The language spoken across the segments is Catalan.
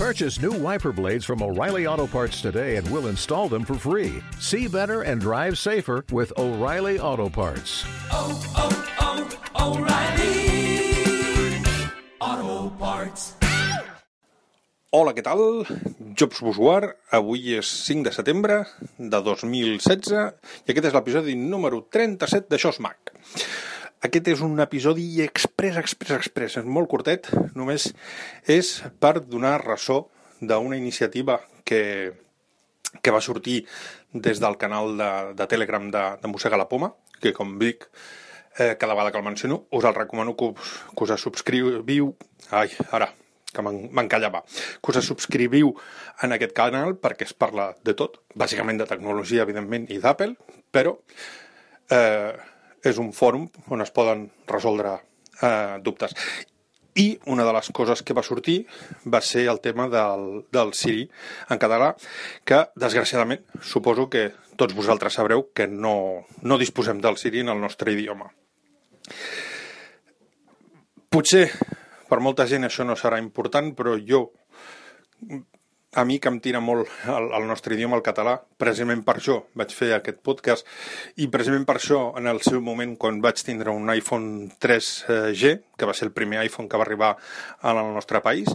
Purchase new wiper blades from O'Reilly Auto Parts today and we'll install them for free. See better and drive safer with O'Reilly Auto Parts. oh, oh, O'Reilly Auto Parts. Hola, què tal? Jobs Busguar, avui és 5 de setembre de 2016 i aquest és l'episodi número 37 d'Això és Mac. Aquest és un episodi express, express, express, és molt curtet, només és per donar ressò d'una iniciativa que, que va sortir des del canal de, de Telegram de, de Mossega la Poma, que com dic, eh, cada vegada que el menciono, us el recomano que us, que us subscriviu... Ai, ara, que m'encallava, que us subscriviu en aquest canal perquè es parla de tot, bàsicament de tecnologia, evidentment, i d'Apple, però eh, és un fòrum on es poden resoldre eh, dubtes. I una de les coses que va sortir va ser el tema del, del Siri en català, que desgraciadament suposo que tots vosaltres sabreu que no, no disposem del Siri en el nostre idioma. Potser per molta gent això no serà important, però jo, a mi que em tira molt el, el nostre idioma, el català, precisament per això vaig fer aquest podcast. I precisament per això en el seu moment quan vaig tindre un iPhone 3G, que va ser el primer iPhone que va arribar al nostre país,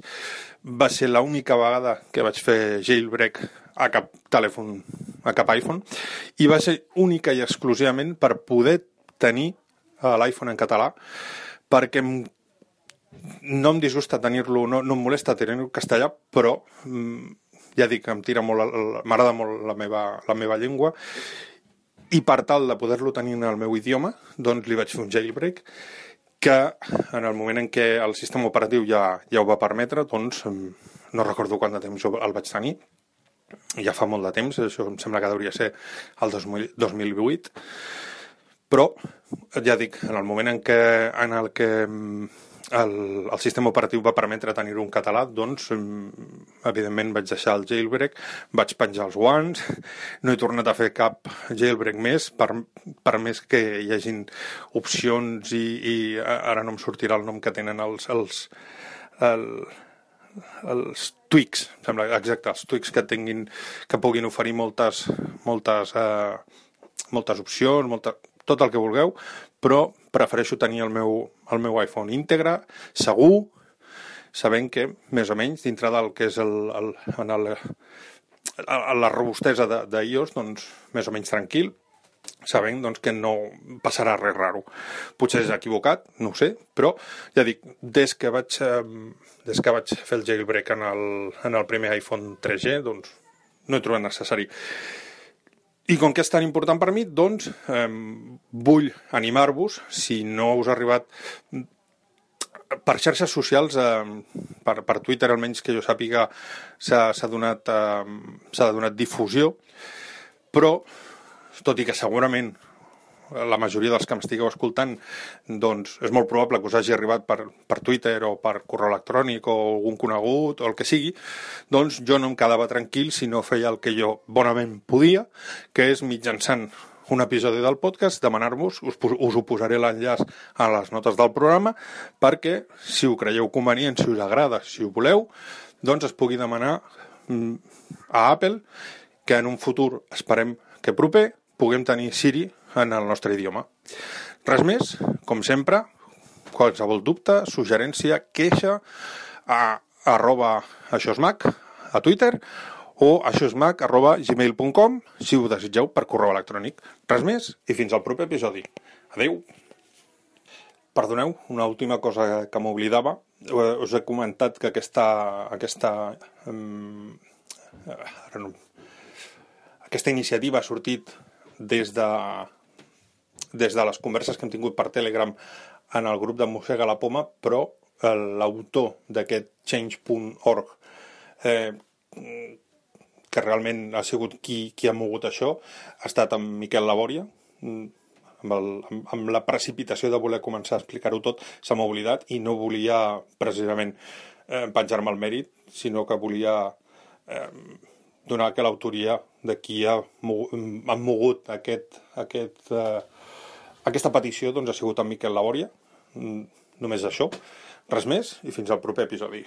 va ser l'única vegada que vaig fer jailbreak a cap telèfon, a cap iPhone, i va ser única i exclusivament per poder tenir l'iPhone en català perquè em no em disgusta tenir-lo, no, no em molesta tenir-lo castellà, però mm, ja dic, em tira molt, m'agrada molt la meva, la meva llengua. I per tal de poder-lo tenir en el meu idioma, doncs li vaig fer un jailbreak que en el moment en què el sistema operatiu ja, ja ho va permetre, doncs no recordo quant de temps el vaig tenir, ja fa molt de temps, això em sembla que hauria ser el 2000, 2008, però ja dic, en el moment en, què, en el que el, el sistema operatiu va permetre tenir-ho en català, doncs, evidentment vaig deixar el jailbreak, vaig penjar els guants, no he tornat a fer cap jailbreak més, per, per més que hi hagin opcions i, i ara no em sortirà el nom que tenen els, els, el, els tweaks, sembla, exacte, els tweaks que tinguin, que puguin oferir moltes, moltes, eh, moltes opcions, molta, tot el que vulgueu, però prefereixo tenir el meu, el meu iPhone íntegre, segur, sabent que, més o menys, dintre del que és el, el, en el, la robustesa d'iOS, doncs, més o menys tranquil, sabent doncs, que no passarà res raro. Potser és equivocat, no ho sé, però ja dic, des que vaig, des que vaig fer el jailbreak en el, en el primer iPhone 3G, doncs no he trobat necessari. I com que és tan important per mi, doncs eh, vull animar-vos, si no us ha arribat per xarxes socials, eh, per, per Twitter almenys que jo sàpiga s'ha donat, eh, donat difusió, però tot i que segurament la majoria dels que m'estigueu escoltant, doncs és molt probable que us hagi arribat per, per Twitter o per correu electrònic o algun conegut o el que sigui, doncs jo no em quedava tranquil si no feia el que jo bonament podia, que és mitjançant un episodi del podcast, demanar-vos, us, us ho posaré l'enllaç a les notes del programa, perquè si ho creieu convenient, si us agrada, si ho voleu, doncs es pugui demanar mm, a Apple que en un futur, esperem que proper, puguem tenir Siri en el nostre idioma. Res més, com sempre, qualsevol dubte, suggerència, queixa, a arroba aixosmac a Twitter o aixosmac arroba gmail.com si ho desitgeu per correu electrònic. Res més i fins al proper episodi. Adeu! Perdoneu, una última cosa que m'oblidava. Us he comentat que aquesta, aquesta, um, ara no, aquesta iniciativa ha sortit des de, des de les converses que hem tingut per Telegram en el grup de Mossega la Poma, però eh, l'autor d'aquest change.org eh, que realment ha sigut qui, qui ha mogut això, ha estat amb Miquel Labòria, mm, amb, el, amb, amb la precipitació de voler començar a explicar-ho tot, se m'ha oblidat i no volia precisament eh, penjar-me el mèrit, sinó que volia eh, donar que l'autoria de qui ha, ha mogut aquest, aquest eh, aquesta petició doncs, ha sigut en Miquel Labòria, mm, només això. Res més i fins al proper episodi.